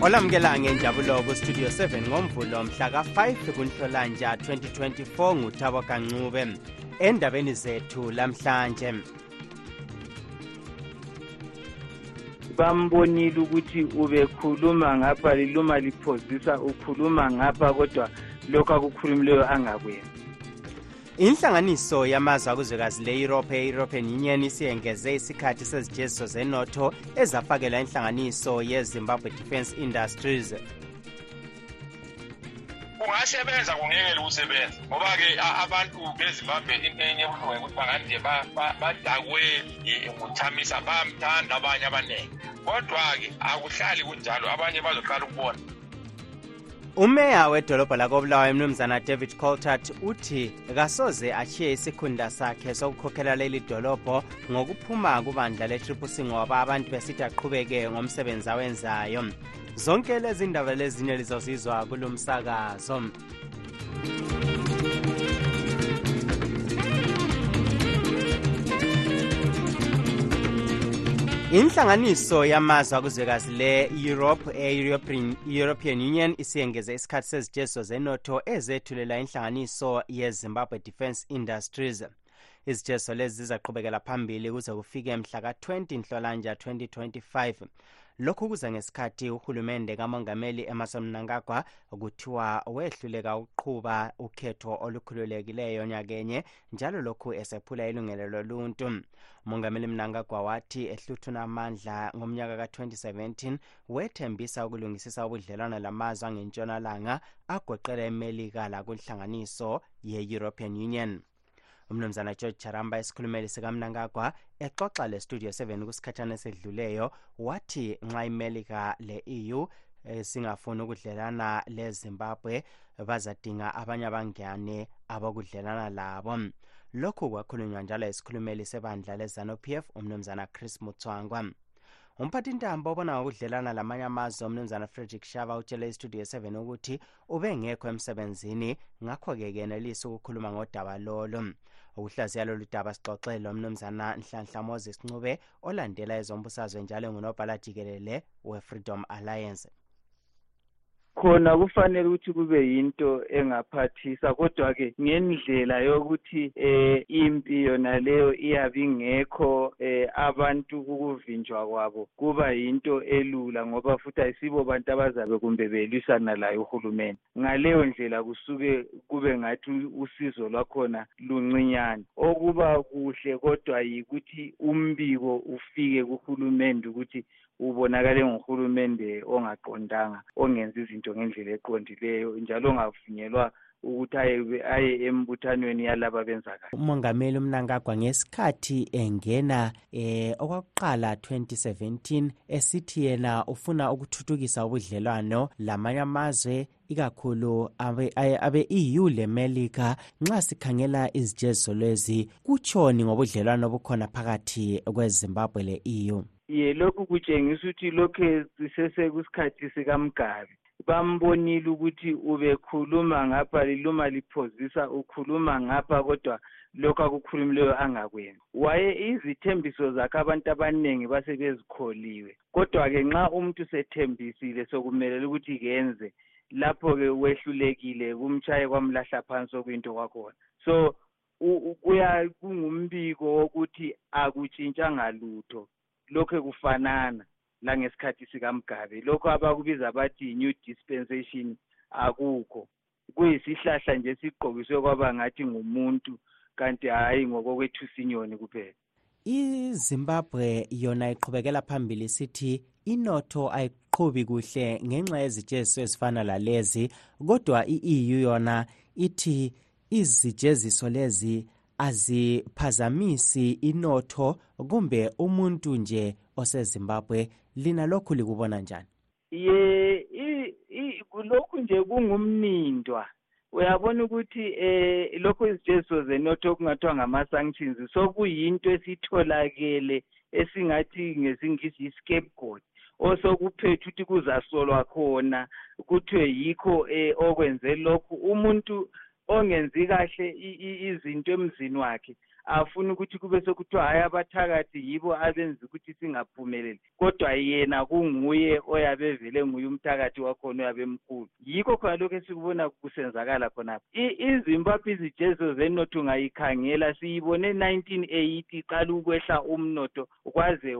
olamukela ngenjabulo kustudio 7 ngomvulo mhla ka-5 kunhlolanja 2024 nguthabo kancube endabeni zethu lamhlanje. Bambonile ukuthi ubekhuluma ngapha liluma liphozisa ukhuluma ngapha kodwa lokhu akukhulumileyo angakwenzi. Inhlanganiso yamazwe akuzwekazi le-europe e-european union isiyengeze isikhathi sezijeziso zenotho ezafakela inhlanganiso yezimbabwe defence industries. Kungasebenza kungekele ukusebenza ngoba-ke abantu bezimbabwe enye ebuhlungu ukuthi banganje badakwe nguthamisa bayamthanda abanye abaningi kodwa-ke akuhlali kunjalo abanye bazoqala ukubona umeya wedolobho lakobulawayo mnumzana david coltart uthi kasoze achiye isikhunda sakhe sokukhokhela leli dolobho ngokuphuma kubandla le-triple c ngoba abantu besithi aqhubeke ngomsebenzi awenzayo. Zonke lezi ndaba lezinye lizozizwa kulo inhlanganiso yamazwe akuzwekazi le-europe e-european union isiyengeze isikhathi sezijeziso zenotho ezethulela inhlanganiso yezimbabwe defence industries. Izijeziso lezi zizaqhubekela phambili kuze kufike mhla ka-20 nhlolanja 2025 lokhu kuza ngesikhathi uhulumende kamongameli emerson mnangagwa kuthiwa wehluleka ukuqhuba ukhetho olukhululekileyo nyakenye njalo lokhu esephula ilungelo loluntu. Umongameli mnangagwa wathi ehluthuna amandla ngomnyaka ka-2017 wethembisa ukulungisisa ubudlelwano lamazwe angentshonalanga agoqela emelika lakunhlanganiso ye-european union. Umnumzana george charamba esikhulumeli sikamnangagwa exoxa le-studio 7 kusikhathana esedluleyo. Wathi nxa imelika le-eu singafuni ukudlelana lezimbabwe bazadinga abanye abangane abakudlelana labo. Lokhu kwakhulunywa njalo esikhulumeli sebandla lezanup f umnumzana chris mutswangwa umphathintambo obona ngokudlelana lamanye amazwe umnumzana frederick shava utshele istudio 7 ukuthi ubengekho emsebenzini. Ngakho-ke kenelisa ukukhuluma ngodaba lolo. Ukuhlaziya lolu daba sixoxele umnumzana nhlanhla moses ncube olandela ezombusazwe njalo ngunobhala jikelele we-freedom alliance. Khona kufanele ukuthi kube yinto engaphathisa kodwa-ke ngendlela yokuthi eh impi yona leyo iyabe ingekho eh abantu ukuvinjwa kwabo kuba yinto elula ngoba futhi ayisibo bantu abazabe kumbe belwisana laye uhulumende ngaleyo ndlela kusuke kube ngathi usizo lwakhona luncinyane. Okuba kuhle kodwa yikuthi umbiko ufike kuhulumende ukuthi ubonakale nguhulumende ongaqondanga ongenzi izinto ngendlela eqondileyo njalo ongavunyelwa ukuthi aye aye embuthanweni yalaba benza kahle umongameli umnangagwa ngesikhathi engena eh okwakuqala 2017 esithi yena ufuna ukuthuthukisa ubudlelwano lamanye amazwe ikakhulu abe-eu lemelika. Nxa sikhangela izijeziso lezi kutshoni ngobudlelwano obukhona phakathi kwezimbabwe le-eu ye lokhu kutshengisa ukuthi lokhu sisesekusikhathi sikamgabi bambonile ukuthi ubekhuluma ngapha liluma liphozisa ukhuluma ngapha kodwa lokhu akukhulumileyo angakwenzi. Waye izithembiso zakhe abantu abaningi basebezikholiwe. Kodwa-ke nxa umuntu sethembisile sokumelele ukuthi kenze lapho-ke wehlulekile kumtshaye kwamlahla phansi okuyinto kwakhona. So kuya kungumbiko wokuthi akutshintshanga lutho. Lokhu kufanana langesikhathi sikamgabe. Lokhu abakubiza bathi new dispensation akukho. Kuyisihlahla nje sigqokiswe kwaba ngathi ngumuntu kanti hhayi ngokokwethusa inyoni kuphela. Izimbabwe yona iqhubekela phambili sithi inotho ayiqhubi kuhle ngenxa yezijeziso ezifana lalezi kodwa i-eu yona ithi izijeziso lezi aziphazamisi inotho kumbe umuntu nje osezimbabwe. Lina lokhu likubona njani? Ye kulokhu nje kungumnindwa. Uyabona ukuthi eh lokho izijeziso zenotho okungathiwa ngama-sanctions sokuyinto esitholakele esingathi ngesingisi yi-scapegoat osokuphethe ukuthi kuzasolwa khona kuthiwe yikho um okwenze lokhu. Umuntu ongenzi kahle izinto emzini wakhe afuna ukuthi kube sekuthiwa hhayi abathakathi yibo abenza ukuthi singaphumeleli. Kodwa yena kunguye oyabe evele nguye umthakathi wakhona oyabe mkhulu yikho khona lokhu esikubona kusenzakala khonapha izimbabwe izijezo zenotho ungayikhangela siyibone nineteen eighty iqala ukwehla umnotho kwaze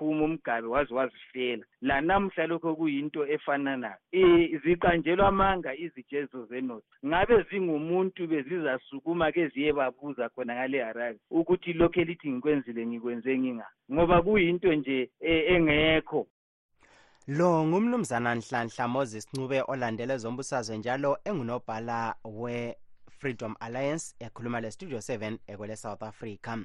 wayaphuma umgabe waze wazifela lanamhla lokho kuyinto efananayo um ziqanjelwa amanga izijezo zenotho ngabe zingumuntu bezizasukuma ke ziye babuza khona ngale harare ukuthi lokhu elithi ngikwenzile ngikwenze nginga? Ngoba kuyinto nje engekho. Lo ngumnumzana nhlanhla moses ncube olandele zombusazwe njalo engunobhala we-freedom alliance ekhuluma le-studio 7 ekwele south africa.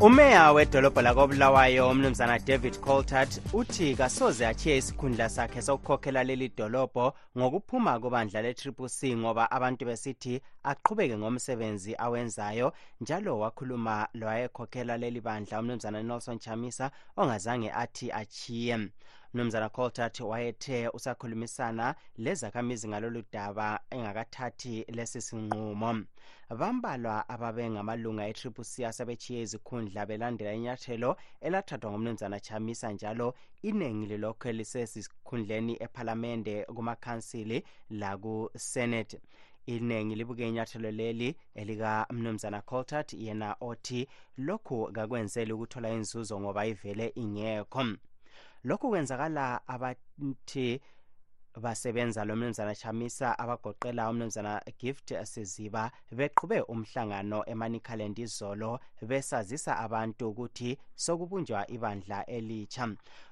Umeya wedolobho lakobulawayo umnumzana david coltart uthi kasoze achiye isikhundla sakhe sokukhokhela leli dolobho ngokuphuma kubandla le-triple c ngoba abantu besithi aqhubeke ngomsebenzi awenzayo njalo wakhuluma lowayekhokhela leli bandla umnumzana nelson chamisa ongazange athi achiye mnumzana coltart wayethe usakhulumisana lezakhamizi ngalolu daba engakathathi lesi sinqumo. Bambalwa ababe ngamalunga e-triple c asebechiye izikhundla belandela inyathelo elathathwa ngumnumzana chamisa njalo iningi lilokhu lisesikhundleni ephalamende kumakhansili lakusenate iningi libuke inyathelo leli elikamnumzana coltart yena othi lokhu kakwenzeli ukuthola inzuzo ngoba ivele ingekho lokhu kwenzakala abathi basebenza lo mnumzana chamisa abagoqela umnumzana gift siziba beqhube umhlangano emanikhaland izolo besazisa abantu ukuthi sokubunjwa ibandla elitsha.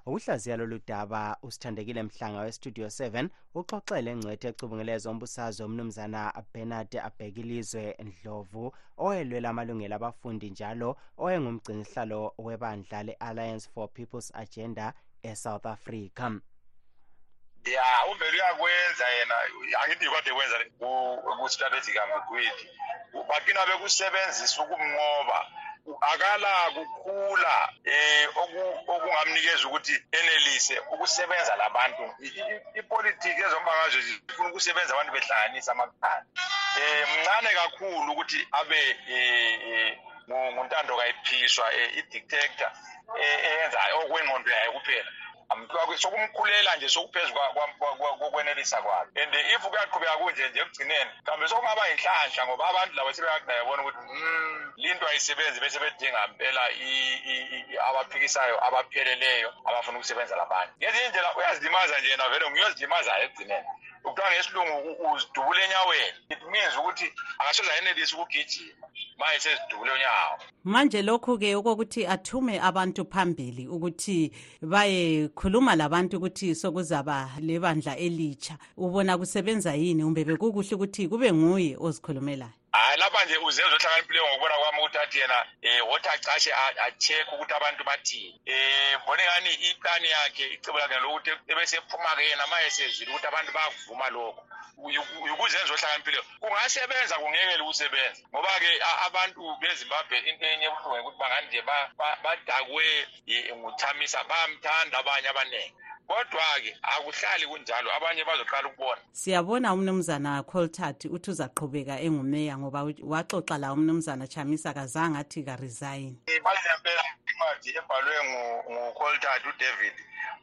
Ukuhlaziya lolu daba usithandekile mhlanga westudio 7 uxoxele ngcwethe ecubungele zombusazwe umnumzana bernard abhekilizwe ndlovu owelwela amalungelo abafundi njalo owengumgcinisihlalo webandla le-alliance for people's agenda esouth africa. Ya uvele uyakwenza yena angithi kade kwenza ku-strategic ambiguity bagcina bekusebenzisa ukumnqoba. Akala kukhula eh okungamnikeza ukuthi enelise ukusebenza labantu ipolitiki ezombangazwe zifuna ukusebenza abantu behlanganisa amakhanda eh mncane kakhulu ukuthi abe eh nguntando kayiphiswa i-dictator eyenza okwengqondo yayo kuphela. Sokumkhulela nje sokuphezu kokwenelisa kwakhe. And if kuyaqhubeka kunje nje ekugcineni mhlawumbe sokungaba yinhlanhla ngoba abantu labo sebeyakudaya yabona ukuthi um linto ayisebenzi bese bedinga mpela abaphikisayo abapheleleyo abafuna ukusebenza labanye. Ngezinye indlela uyazilimaza nje yena vele ngiyozilimazayo ekugcineni kuthiwa ngesilungu uzidubule enyaweni. It means ukuthi akasoze ayenelisi ukugijima ma esezidubule unyawo. Manje lokhu-ke okokuthi athume abantu phambili ukuthi bayekhuluma labantu ukuthi sokuzaba lebandla elitsha. Ubona kusebenza yini umbe bekukuhle ukuthi kube nguye ozikhulumelayo? Hayi lapha nje uzenza ohlakaniphileyo ngokubona kwami ukuthi athi yena um wothi acashe a-check ukuthi abantu bathini um mbone ngani iplani yakhe icebo lakhe lokuthi ebesephuma-ke yena ma esezwile ukuthi abantu bayakuvuma lokho. Ukuzenza ohlakaniphileyo kungasebenza kungekele ukusebenza ngoba-ke abantu bezimbabwe into enye ebuhlungu ukuthi bangani nje badakwe nguthamisa bayamthanda abanye abaningi kodwa-ke akuhlali kunjalo. Abanye bazoqala ukubona. Siyabona umnumzana coltart uthi uzaqhubeka engumeya ngoba waxoxa la umnumzana chamisa kazange athi karesign. Balempela incwadi ebhalwe ngucoltart udavid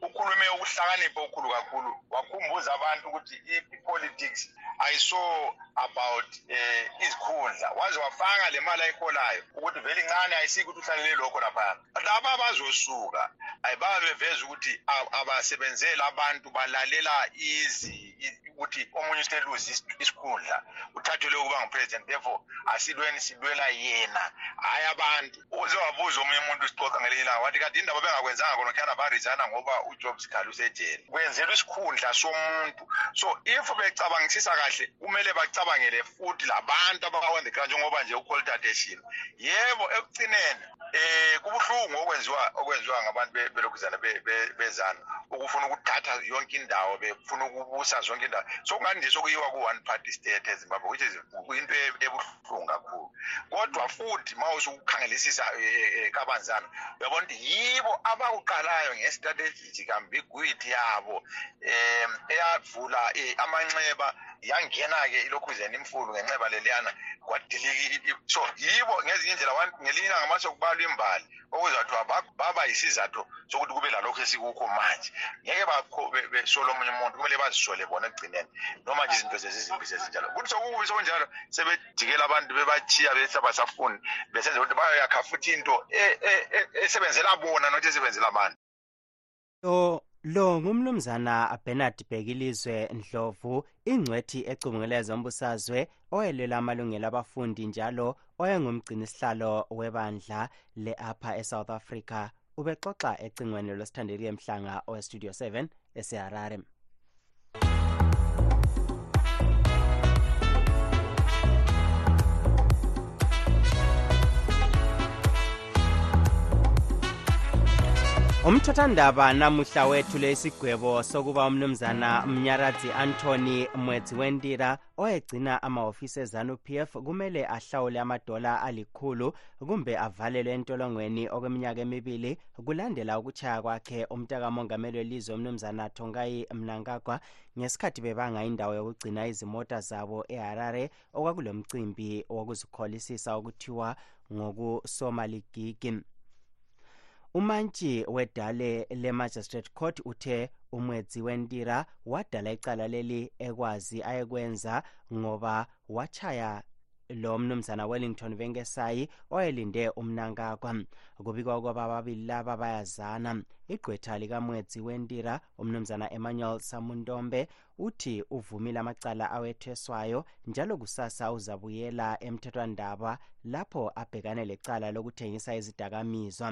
ukhulume ukuhlakanipha okukhulu kakhulu wakhumbuza abantu ukuthi i-politics ayiso about um izikhundla. Waze wafaka le mali ayiholayo ukuthi vele incane ayisiki ukuthi uhlalele lokho laphana laba bazosuka ayibaba beveza ukuthi abasebenzeli abantu balalela izi ukuthi omunye useluzi isikhundla uthathelwe ukuba ngupresident therefore asilweni silwela yena. Hhayi abantu uze wabuza omunye umuntu sixoxa ngelinye ilanga wathi kade indaba bengakwenzanga khona khana barizana ngoba ujob sikhali usejele. Kwenzelwa isikhundla somuntu. So if becabangisisa kahle kumele bacabangele futhi labantu abawenza kanje njengoba nje ukoltateshini yebo ekugcineni eh kubuhlungu okwenziwa okwenziwa ngabantu be- belokhuzana be- be- bezana ukufuna ukuthatha yonke indawo befuna ukubusa zonke indawo. Sokungani nje sokuyiwa ku-one party state ezimbabwe which is kuyinto e- ebuhlungu kakhulu. Kodwa futhi ma usukukhangelisisa eh, eh, kabanzana uyabona ukuthi yibo abakuqalayo ngestrategy kambigwiti yabo um eyavula eh, amanxeba yangena-ke ilokhuzeni imfulu ngenxeba leliyana kwadiliki so yibo ngezinye indlela ngelinye ilanga mase kubalwa imbali. Okuzathiwa ba- baba yisizathu sokuthi kube lalokhu esikukho manje. Ngeke besole omunye umuntu kumele bazisole bona ekugcineni noma nje izinto zezizimbi sezinjalo kuthi sokubi sokunjalo sebejikela abantu bebachiya bese basafuni besenza ukuthi bayoyakha futhi into e- e- e- esebenzela bona nothi esebenzela abantu. Lo lo ngumnumzana Bernard Bhekilizwe Ndlovu ingcwethi ecubunguleza umbusazwe oyelwela amalungelo abafundi njalo oyengumgcini sihlalo webandla le-upper eSouth Africa. Ubexoxa ecingweni lwesithandeli emhlanga owestudio 7 eseharare. Umthothandaba namuhla wethu lesigwebo sokuba umnumzana mnyaradzi anthony mwedzi wendira oyegcina amahhovisi ezanu-p f kumele ahlawule amadola alikhulu kumbe avalelwe entolongweni okweminyaka emibili kulandela ukutshaya kwakhe umntakamongameli welizwe umnumzana tongayi mnangagwa ngesikhathi bebanga indawo yokugcina izimota zabo eharare okwakulo mcimbi wokuzikholisisa okuthiwa ngokusomaligigi umantshi wedale le-magistrate court uthe umwedzi wentira wadala icala leli ekwazi ayekwenza ngoba wachaya lo mnumzana wellington venkesayi oyelinde umnankakwa kubikwa ukuba ababili laba bayazana. Igqwetha likamwedzi wentira umnumzana emmanuel samuntombe uthi uvumile amacala awetheswayo njalo kusasa uzabuyela emthethwandaba lapho abhekane lecala lokuthengisa izidakamizwa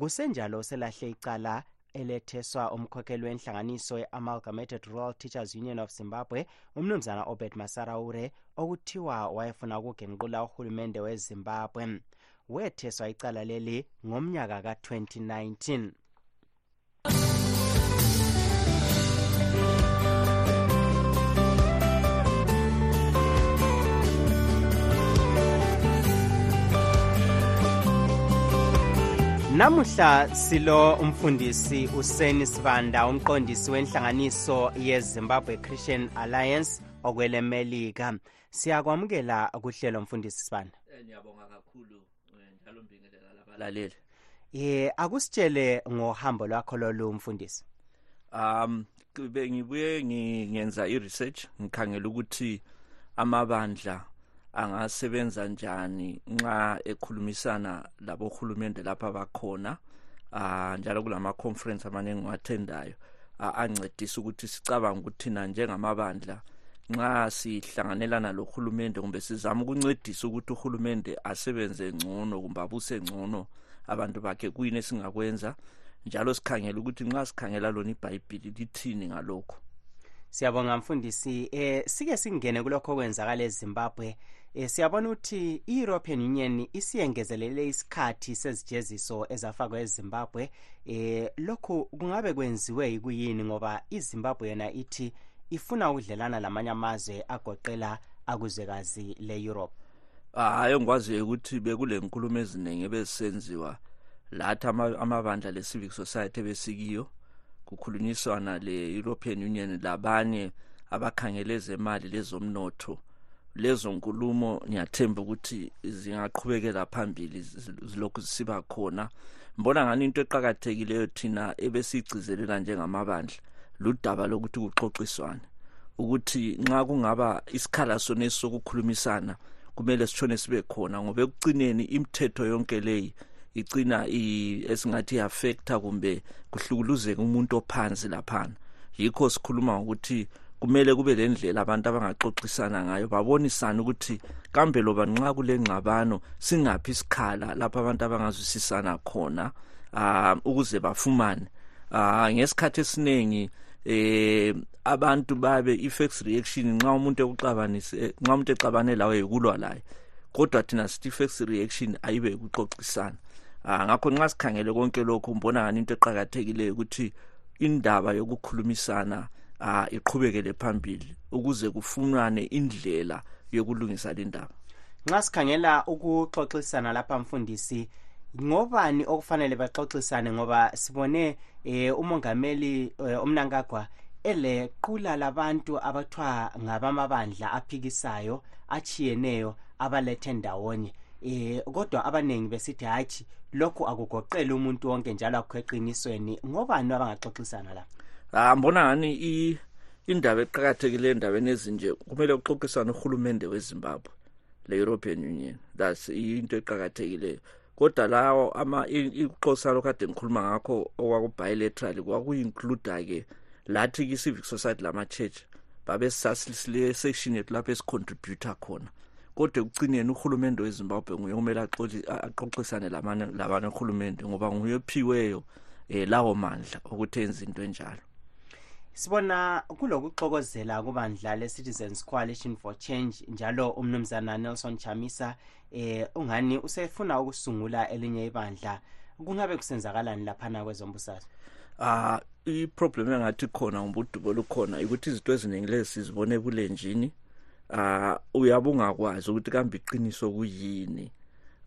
kusenjalo selahle icala eletheswa umkhokheli wenhlanganiso ye-amalgamated rural teachers union of zimbabwe umnumzana obert masaraure okuthiwa wayefuna ukugenqula uhulumende wezimbabwe. Wetheswa icala leli ngomnyaka ka-2019 namuhla silo umfundisi useni sibanda umqondisi wenhlanganiso yezimbabwe christian alliance okwelemelika siyakwamukela kuhlelo mfundisi sibanda. Eh, ngiyabonga kakhulu eh, njalo mbingelela labalaleli. Ye akusitshele ngohambo lwakho lolu mfundisi. Um kube ngibuye ngi- ngenza i-research ngikhangela ukuthi amabandla angasebenza njani nxa ekhulumisana labohulumende lapha bakhona uh, njalo kulama-conference amaningi ngiwathendayo uh, ancedisa ukuthi sicabanga ukuthi thina njengamabandla nxa sihlanganelana lohulumende kumbe sizama ukuncedisa ukuthi uhulumende asebenze ngcono kumbe abuse ngcono abantu bakhe kuyini esingakwenza? Njalo sikhangela ukuthi nxa sikhangela lona ibhayibhili lithini ngalokho siyabonga mfundisi eh sike singene kulokho okwenzakala ezimbabwe. Eh siyabona ukuthi i-european union isiyengezelele isikhathi sezijeziso ezafakwa ezimbabwe. Eh lokhu kungabe kwenziwe yikuyini? Ngoba izimbabwe yona ithi ifuna ukudlelana lamanye amazwe agoqela akuzwekazi le-europe. Hayi engikwaziyo ukuthi bekule nkulumo eziningi ebezisenziwa lathi ama- amabandla le-civic society ebesikiyo. Kukhulunyiswana le-european union labanye abakhangele ezemali lezomnotho. Lezo nkulumo ngiyathemba ukuthi zingaqhubekela phambili zi- zilokhu zisiba khona. Mbona ngani into eqakathekileyo thina ebesiyigcizelela njengamabandla? Ludaba lokuthi kuxoxiswane. Ukuthi nxa kungaba isikhala sonesi sokukhulumisana kumele sitshone sibe khona ngoba ekucineni imithetho yonke leyi igcina esingathi i-affecta kumbe kuhlukuluzeka umuntu ophansi laphana. Yikho sikhuluma ngokuthi kumele kube le ndlela abantu abangaxoxisana ngayo babonisane ukuthi kambe loba nxa kule ngxabano singaphi isikhala lapho abantu abangazwisisana khona um ukuze bafumane. Um ngesikhathi esiningi eh abantu babe i-facts reaction nxa umuntu ekuxabanise nxa umuntu exabane lawe yikulwa laye kodwa thina sithi i-facts reaction ayibe ukuxoxisana. Ah ngakho nxa sikhangele konke lokhu mbona ngani into eqhakathekileyo ukuthi indaba yokukhulumisana ah iqhubekele phambili ukuze kufunwane indlela yokulungisa le ndaba. Nxa sikhangela ukuxoxisana lapha mfundisi ngobani okufanele baxoxisane? Ngoba sibone eh, umongameli eh, umnankagwa elequla labantu abathwa ngabamabandla aphikisayo achiyeneyo abalethe ndawonye. Eh kodwa abaningi besithi hatshi lokhu akugoqeli umuntu wonke njalo akho eqinisweni ngobani abangaxoxisana la ah mbona ngani indaba eqhakathekileyo endabeni ezinje kumele kuxoxisane uhulumende wezimbabwe le-european union. That's into eqhakathekileyo kodwa lawo ama ixoxisano kade ngikhuluma ngakho okwaku-bilateral kwaku-includa-ke lathi ki-civic society lama-church babe sasile section yethu lapho esicontributor khona. Kodwa ekucineni uhulumende wezimbabwe nguye kumele axoxisane labanye uhulumende ngoba nguye ophiweyo um lawo mandla ukuthi enze into enjalo sibona kulokuxokozela kubandla le-citizens coalition for change njalo umnumzana nelson chamisa eh ungani usefuna ukusungula elinye ibandla? Kungabe kusenzakalani laphana kwezombusazwe? Ah iproblem engathi khona ngobudubo lukhona ukuthi izinto eziningi lezi sizibone ebulenjini ah uyabe ungakwazi ukuthi kambe iqiniso kuyini?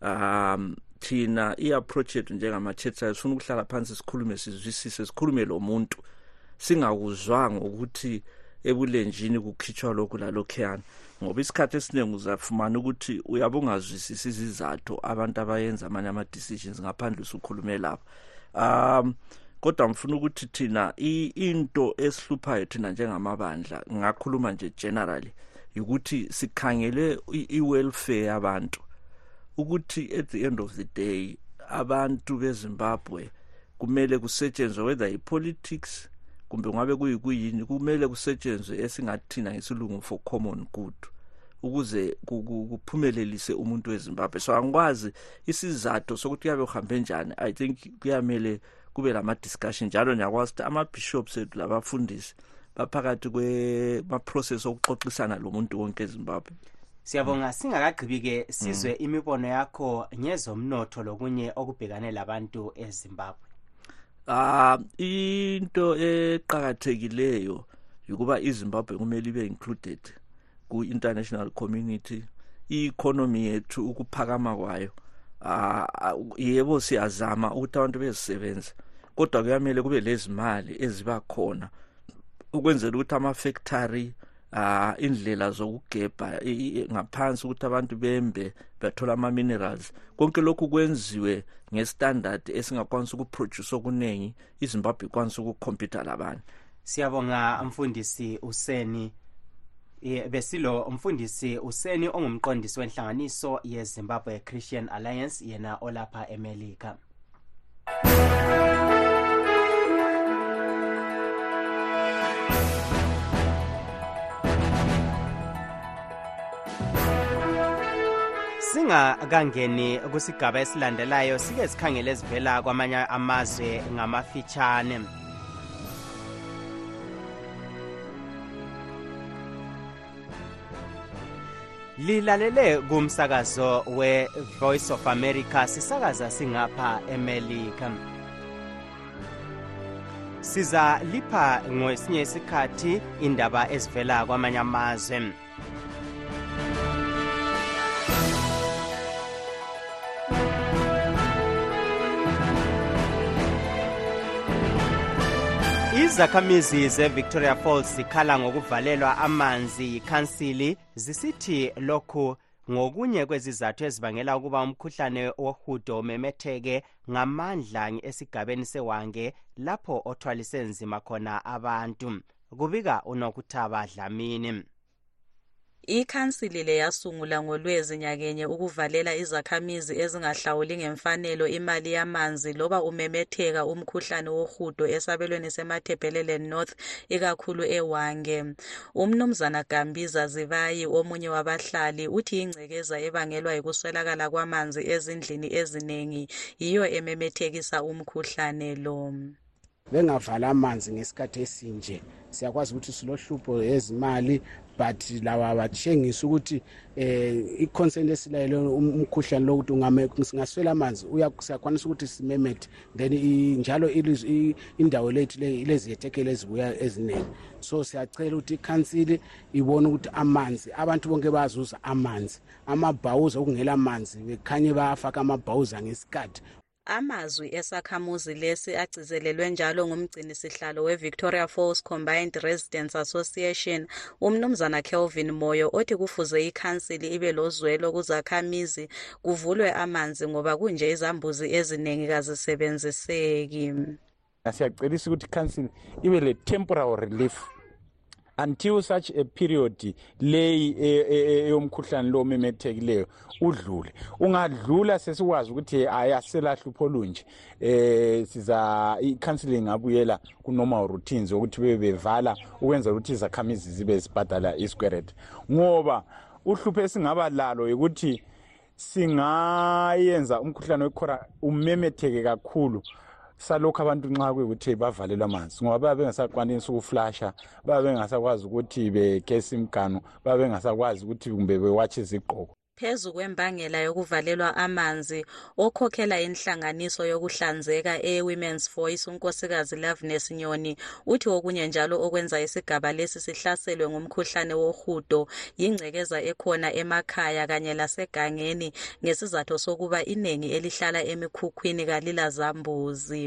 Um thina i-approach yethu njengama-church sifuna ukuhlala phansi sikhulume sizwisise sikhulume lo muntu. Singakuzwanga ukuthi ebulenjini kukhitshwa lokhu lalokhuyana ngoba isikhathi esiningi uzafumana ukuthi uyabe ungazwisisi izizathu abantu abayenza amanye ama-decisions ngaphandle usukhulume lapho um kodwa ngifuna ukuthi thina into esihluphayo thina njengamabandla ngakhuluma nje generally ukuthi sikhangele i-welfare yabantu ukuthi at the end of the day abantu bezimbabwe kumele kusetshenzwe whether i-politics kumbe ngabe kuyikuyini kumele kusetshenzwe esingathina ngesilungu for common good ukuze kuphumelelise umuntu wezimbabwe. So angikwazi isizathu sokuthi kuyabe kuhambe njani. I think kuyamele kube lama-discussion njalo ngiyakwazi ukuthi ama-bishops ethu labafundisi baphakathi kwema-process okuxoxisana lo muntu wonke ezimbabwe. Siyabonga. Singakagqibi-ke sizwe mm. imibono yakho ngezomnotho lokunye okubhekane labantu ezimbabwe ah into eqhakathekileyo ukuba izimbabwe kumele ibe included ku-international community i-economy yethu ukuphakama kwayo. Ah yebo siyazama ukuthi abantu bezisebenze kodwa kuyamele kube lezimali eziba khona ukwenzela ukuthi ama-factory ah indlela zokugebha ngaphansi ukuthi abantu bembe bathola ama-minerals. Konke lokhu kwenziwe ngestandard esingakwanisa ukuproduce okuningi izimbabwe ikwanisa ukukhompyutha labanye. Siyabonga mfundisi useni besilo umfundisi useni ongumqondisi wenhlanganiso yezimbabwe christian alliance yena olapha emelika. Singakangeni kusigaba esilandelayo sike sikhangele ezivela kwamanye amazwe ngamafitshane. Lilalele kumsakazo we-voice of america sisakaza singapha emelika. Siza lipha ngesinye isikhathi indaba ezivela kwamanye amazwe. Izakhamizi ze-victoria falls zikhala ngokuvalelwa amanzi yikhansili zisithi lokhu ngokunye kwezizathu ezibangela ukuba umkhuhlane wohudo umemetheke ngamandla esigabeni sewange lapho othwalise nzima khona abantu. Kubika unokuthaba dlamini. Ikhansili le yasungula ngolwezi nyakenye ukuvalela izakhamizi ezingahlawuli ngemfanelo imali yamanzi loba umemetheka umkhuhlane wohudo esabelweni semathebhelelen north ikakhulu ewange umnumzana gambiza zibayi omunye wabahlali uthi ingcekeza ebangelwa yikuswelakala kwamanzi ezindlini eziningi yiyo ememethekisa umkhuhlane lo. Bengavala amanzi ngesikhathi esinje. Siyakwazi ukuthi silohlupho ezimali but lawa batshengisa ukuthi eh i-concern esilayo umkhuhlane lokuthi singaswela amanzi siyakwanisa ukuthi simemethe. Then njalo indawo lethu ileziyethekelo ezibuya eziningi. So siyacela ukuthi ikhansili ibone ukuthi amanzi abantu bonke bayazuza amanzi. Amabhawuza okungela manzi bekhanye bayafaka amabhawuza ngesikhathi amazwi esakhamuzi lesi agcizelelwe njalo ngumgcini sihlalo we-victoria falls combined residence association umnumzana kelvin moyo othi kufuze ikhansili ibe lozwelo kuzakhamizi kuvulwe amanzi ngoba kunje izambuzi eziningi kazisebenziseki. Siyacelisa ukuthi ikhansili ibe le-temporary relief until such a period leyi eyomkhuhlane lo omemethekileyo udlule. Ungadlula sesikwazi ukuthi hayi asiselahlupho olunje eh siza i-counseling ngabuyela ku-normal routines ukuthi bebe bevala ukwenzela ukuthi izakhamizi zibe zibhadala isquaret ngoba uhlupho esingaba lalo yikuthi singayenza umkhuhlane wekhora umemetheke kakhulu. Salokhu abantu nxa kuyikuthi bavalelwa amanzi ngoba baba bengasakwanisi ukuflasha baba bengasakwazi ukuthi begesi imganu baba bengasakwazi ukuthi kumbe bewatshe izigqoko phezu kwembangela yokuvalelwa amanzi okhokhela inhlanganiso yokuhlanzeka e-women's voice unkosikazi loveness nyoni uthi okunye njalo okwenza isigaba lesi sihlaselwe ngumkhuhlane wohudo yingcekeza ekhona emakhaya kanye lasegangeni ngesizathu sokuba iningi elihlala emikhukhwini kalilazambuzi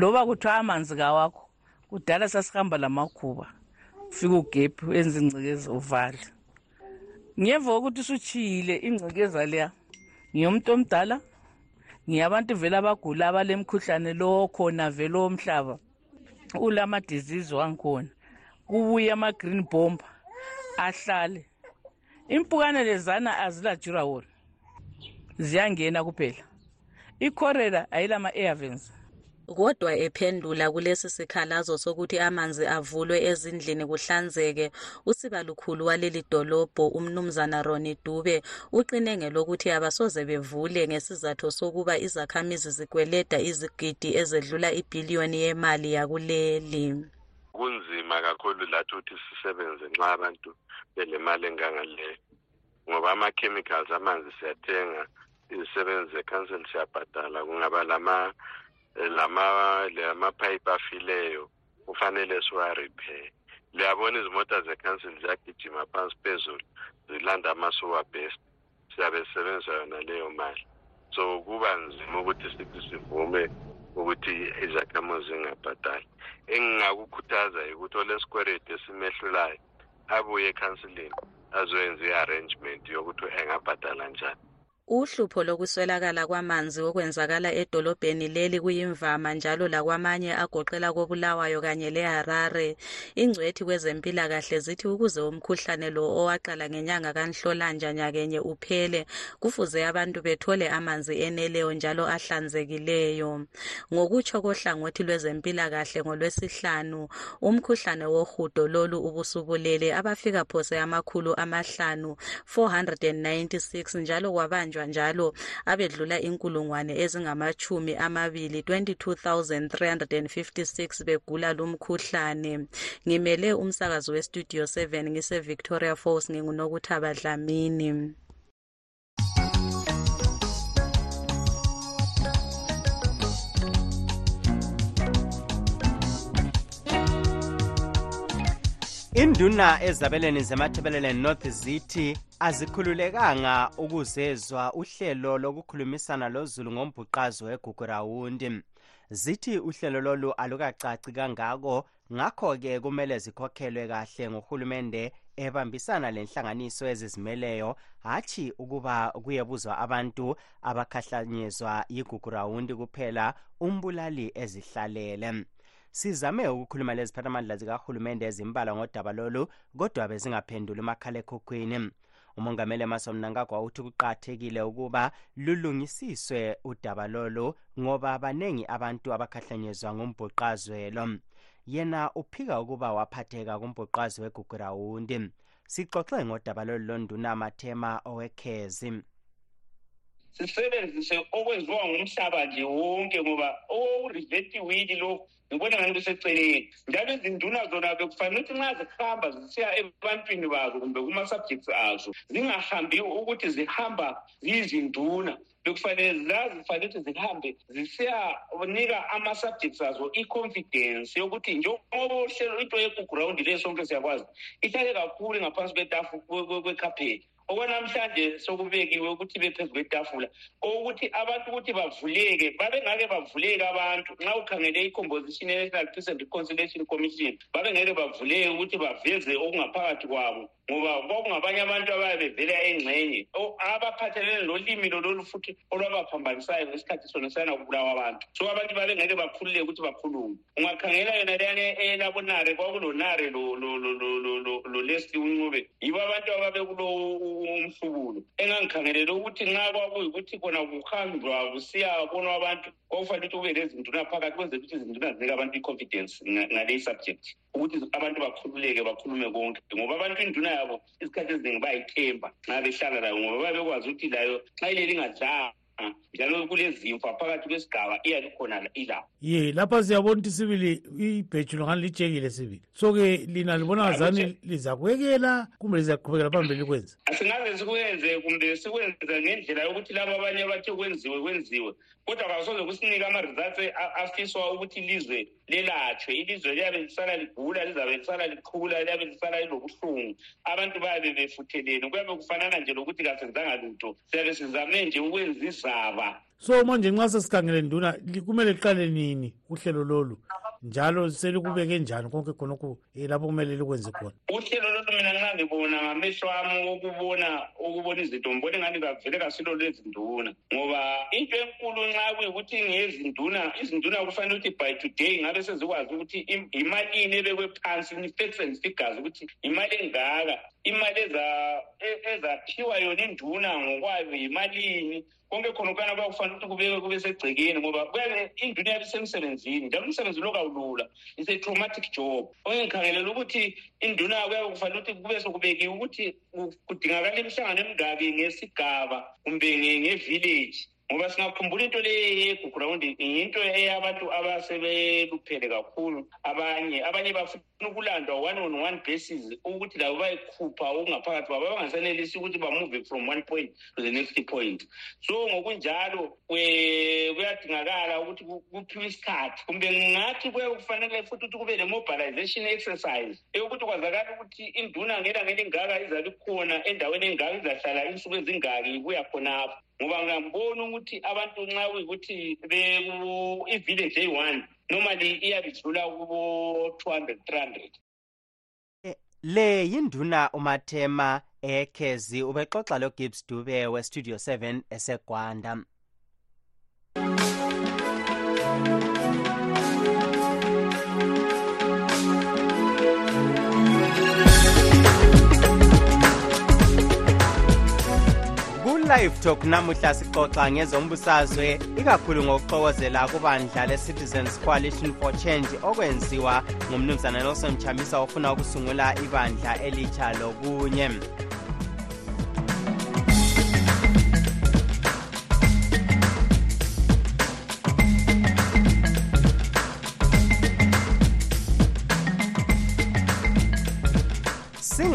loba kuthiwa amanzi kawakho kudala sasihamba lamakhuba ufike ugebhu enza ingcekeza uvale ngemva kokuthi usutshiyile ingcekeza leya. Ngiyomuntu omdala. Ngiyabantu vele abagula abalemkhuhlane lo khona vele omhlaba. Ulama-disease wangikhona. Kubuye ama-green bomber ahlale. Impukane lezana azilajurawol ziyangena kuphela. Icorela ayilama-airvens kodwa ephendula kulesi sikhalazo sokuthi amanzi avulwe ezindlini kuhlanzeke usibalukhulu waleli dolobho umnumzana roni dube uqine ngelokuthi abasoze bevule ngesizathu sokuba izakhamizi zikweleda izigidi ezedlula ibhiliyoni yemali yakuleli. Kunzima kakhulu lathi ukuthi sisebenze nxa abantu belemali engangaleyo ngoba ama-chemicals amanzi siyathenga izisebenzi zekhanseli siyabhadala kungaba lama lama lamapipe afileyo kufanele siwarepay liyabona izimota zekhansili ziyagijima phansi phezulu zilanda ama-sewer best siyabe sisebenzisa yona leyo mali. So kuba nzima ukuthi sithi sivume ukuthi izakhamuzi zingabhadali. Engingakukhuthaza ukuthi olesikweleti esimehlulayo abuye ekhansilini azoyenza i-arrangement yokuthi engabhadala njani. Uhlupho lokuswelakala kwamanzi okwenzakala edolobheni leli kuyimvama njalo lakwamanye agoqela kobulawayo kanye leharare. Ingcwethi kwezempilakahle zithi ukuze umkhuhlane lo owaqala ngenyanga kanhlolanja nyakenye uphele kufuze abantu bethole amanzi eneleyo njalo ahlanzekileyo. Ngokutsho kohlangothi lwezempilakahle ngolwesihlanu umkhuhlane wohudo lolu ubusubulele abafika phose amakhulu amahlanu 496 njalo kwabanjwa njalo abedlula inkulungwane ezingamachumi amabili 22,356 begula lumkhuhlane ngimele umsakazo westudio 7 ngise-victoria falls ngingunokuthaba dlamini. Induna ezabelweni zemathebelelen north zithi azikhululekanga ukuzezwa uhlelo lokukhulumisana lozulu ngombhuqazo wegugurawundi zithi uhlelo lolu alukacaci kangako ngakho-ke kumele zikhokhelwe kahle nguhulumende ebambisana lenhlanganiso ezizimeleyo hatshi ukuba kuyebuzwa abantu abakhahlanyezwa yigugurawundi kuphela umbulali ezihlalele sizame ukukhuluma leziphathamandla zikahulumende ezimbalwa ngodaba lolu kodwa bezingaphenduli umakhalekhukhwini. Umongameli emerson mnangagwa uthi kuqakathekile ukuba lulungisiswe udaba lolu ngoba baningi abantu abakhahlanyezwa ngumbhuqazwelo yena uphika ukuba waphatheka kumbhuqazwe wegugurawundi. Sixoxe ngodaba lolu londuna amathema owekhezi. Sisebenzise okwenziwa ngumhlaba nje wonke ngoba okurivetiwili lokhu. Ngibona ngani kuseceleni njalo izinduna zona bekufanele ukuthi nxa zihamba zisiya ebantwini bazo kumbe kuma-subjects azo zingahambi ukuthi zihamba ziyizinduna bekufanele zazifanele ukuthi zihambe zisiyanika ama-subjects azo i-confidence yokuthi njengoba uhlelo into yekugurawundi leyo sonke siyakwazi ihlale kakhulu ngaphansi kwekhapheti okwanamhlanje sokubekiwe ukuthi bephezu kwetafula okokuthi abantu ukuthi bavuleke babengake bavuleke abantu. Nxa ukhangele i-composition ye-national peace and reconciliation commission babengeke bavuleke ukuthi baveze okungaphakathi kwabo ngoba kwakungabanye abantu ababe bevela engxenye. Abaphathelene lolimi lololu futhi olwabaphambanisayo ngesikhathi sona sana kubulawa abantu. So abantu babengeke bakhululeke ukuthi bakhulume. Ungakhangela yona leyani elabonare kwakulonare lolesli uncube yibo abantu ababekulo umhlubulo. Engangikhangelele ukuthi nxa kwakuyikuthi khona kuhanjwa kusiyabonwa abantu kwakufanele ukuthi kube lezinduna phakathi kwenzela ukuthi izinduna zinike abantu i-confidence ngaleyi subject ukuthi abantu bakhululeke bakhulume konke. Ngoba abantu induna yabo isikhathi eziningi bayithemba nxa behlala layo ngoba babekwazi ukuthi layo nxa ileli ingadlanga njalo kulezimfa phakathi kwesigaba iyabe khona ilapho ye lapha siyabona ukuthi sibili ibheji longani lijekile sibili. So-ke lina libona ngazani lizakwekela kumbe lizaqhubekela phambili likwenze asingaze sikwenze kumbe sikwenze ngendlela yokuthi labo abanye bathi kwenziwe kwenziwe. Kodwa kasoze kusinika ama-results afiswa ukuthi ilizwe lelatshwe ilizwe liyabe lisala ligula lizabe lisala liqhula liyabe lisala lilobuhlungu. Abantu bayabe befuthelene. Kuyabe kufanana nje lokuthi kasenzanga lutho. Siyabe sizame nje ukwenza izaba so manje nxa sesikhangele nduna kumele liqale nini uhlelo lolu? Njalo selikubeke njani konke khonokhu um lapho kumele likwenze khona? Uhlelo lolu mina nxa ngibona ngamehlo ami okubona ukubona izinto ngibona engani kavele kasilo lezinduna. Ngoba into enkulu nxa kuyikuthi ngezinduna izinduna kufanele ukuthi by today ngabe sezikwazi ukuthi imalini ebekwe phansi ni-facts and figures ukuthi imali engaka imali ezaphiwa yona induna ngokwayo yimalini. Konke khonokana kuyakufanele ukuthi kubekwe kube segcekeni ngoba induna yabe isemsebenzini njalo umsebenzi lo kawulula. Is a traumatic job. Ongengikhangelela ukuthi induna kuyabe kufanele ukuthi kube sokubekiwe ukuthi kudingakala imihlangano emingaki ngesigaba kumbe nge-village ngoba singakhumbula into leyi yegugurawundi yinto eyabantu abasebeluphele kakhulu. Abanye abanye bafuna ukulandwa one on one basis ukuthi labo bayikhupha okungaphakathi kwabo abangasenelisi ukuthi bamove from one point to the next point. So ngokunjalo kuyadingakala ukuthi kuphiwe isikhathi. Kumbe ngathi kuye kufanele futhi ukuthi kube ne-mobilization exercise eyokuthi kwazakala ukuthi induna ngela ngela ingaka izabe ikhona endaweni engaka izahlala insuku ezingaki ibuya khonapho ngoba ngambona ukuthi abantu nxa kuyikuthi i-village eyi-one normally iyabe idlula kubo-two hundred three hundred. Le yinduna umathema ekhezi ubexoxa logibbs dube westudio 7 esegwanda. Live talk namuhla sixoxa ngezombusazwe ikakhulu ngokuxokozela kubandla le-citizens coalition for change okwenziwa ngumnumzana nelson chamisa ofuna ukusungula ibandla elitsha lokunye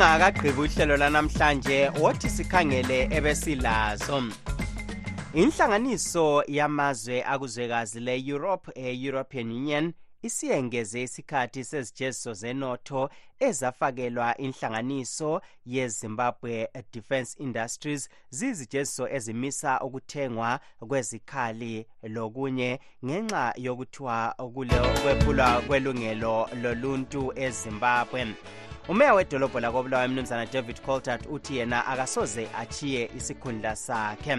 singakagqibi uhlelo lanamhlanje wothi sikhangele ebesilazo. Inhlanganiso yamazwe akuzwekazi le-europe e-european union isiyengeze isikhathi sezijeziso zenotho ezafakelwa inhlanganiso yezimbabwe defence industries ziyizijeziso ezimisa ukuthengwa kwezikhali lokunye ngenxa yokuthiwa kwephulwa kwelungelo loluntu ezimbabwe umeya wedolobho lakobulawayo mnumzana david coltart uthi yena akasoze achiye isikhundla sakhe.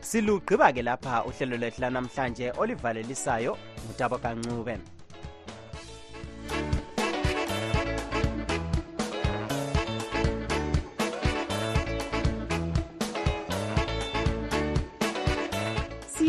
Silugqiba-ke lapha uhlelo lwethu lanamhlanje olivalelisayo ngutabo kancube